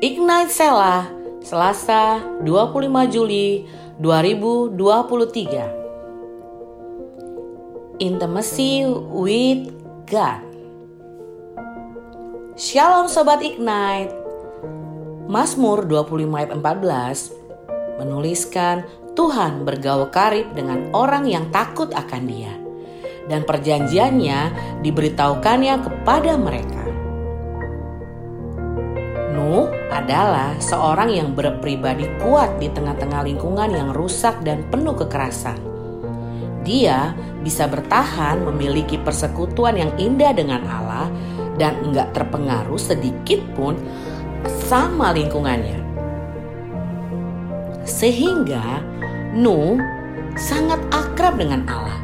Ignite Sela, Selasa 25 Juli 2023. Intimacy with God. Shalom Sobat Ignite. Mazmur 25 ayat 14 menuliskan Tuhan bergaul karib dengan orang yang takut akan dia. Dan perjanjiannya diberitahukannya kepada mereka. Nuh adalah seorang yang berpribadi kuat di tengah-tengah lingkungan yang rusak dan penuh kekerasan. Dia bisa bertahan memiliki persekutuan yang indah dengan Allah dan enggak terpengaruh sedikit pun sama lingkungannya. Sehingga Nuh sangat akrab dengan Allah.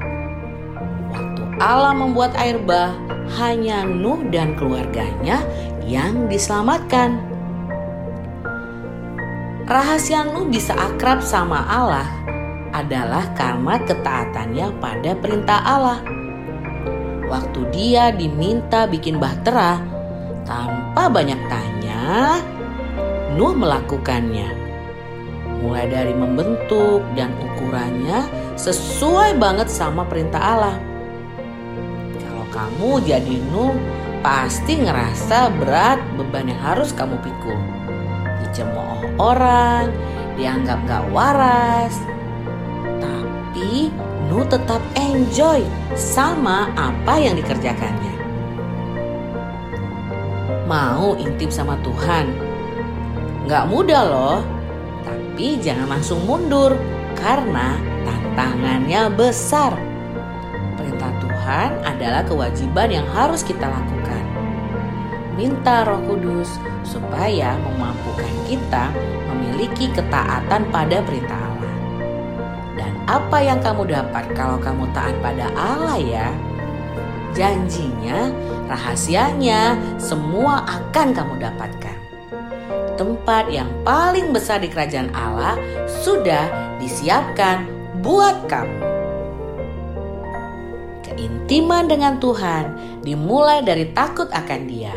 Waktu Allah membuat air bah, hanya Nuh dan keluarganya yang diselamatkan. Rahasia Nuh bisa akrab sama Allah adalah karena ketaatannya pada perintah Allah. Waktu dia diminta bikin bahtera, tanpa banyak tanya, Nuh melakukannya. Mulai dari membentuk dan ukurannya sesuai banget sama perintah Allah. Kalau kamu jadi Nuh, pasti ngerasa berat beban yang harus kamu pikul dicemooh orang, dianggap gak waras. Tapi Nu tetap enjoy sama apa yang dikerjakannya. Mau intip sama Tuhan? Gak mudah loh, tapi jangan langsung mundur karena tantangannya besar. Perintah Tuhan adalah kewajiban yang harus kita lakukan minta Roh Kudus supaya memampukan kita memiliki ketaatan pada perintah Allah. Dan apa yang kamu dapat kalau kamu taat pada Allah ya? Janjinya, rahasianya, semua akan kamu dapatkan. Tempat yang paling besar di kerajaan Allah sudah disiapkan buat kamu. Keintiman dengan Tuhan dimulai dari takut akan Dia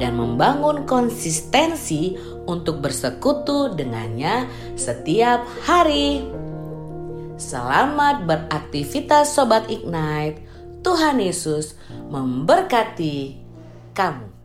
dan membangun konsistensi untuk bersekutu dengannya setiap hari. Selamat beraktivitas Sobat Ignite. Tuhan Yesus memberkati kamu.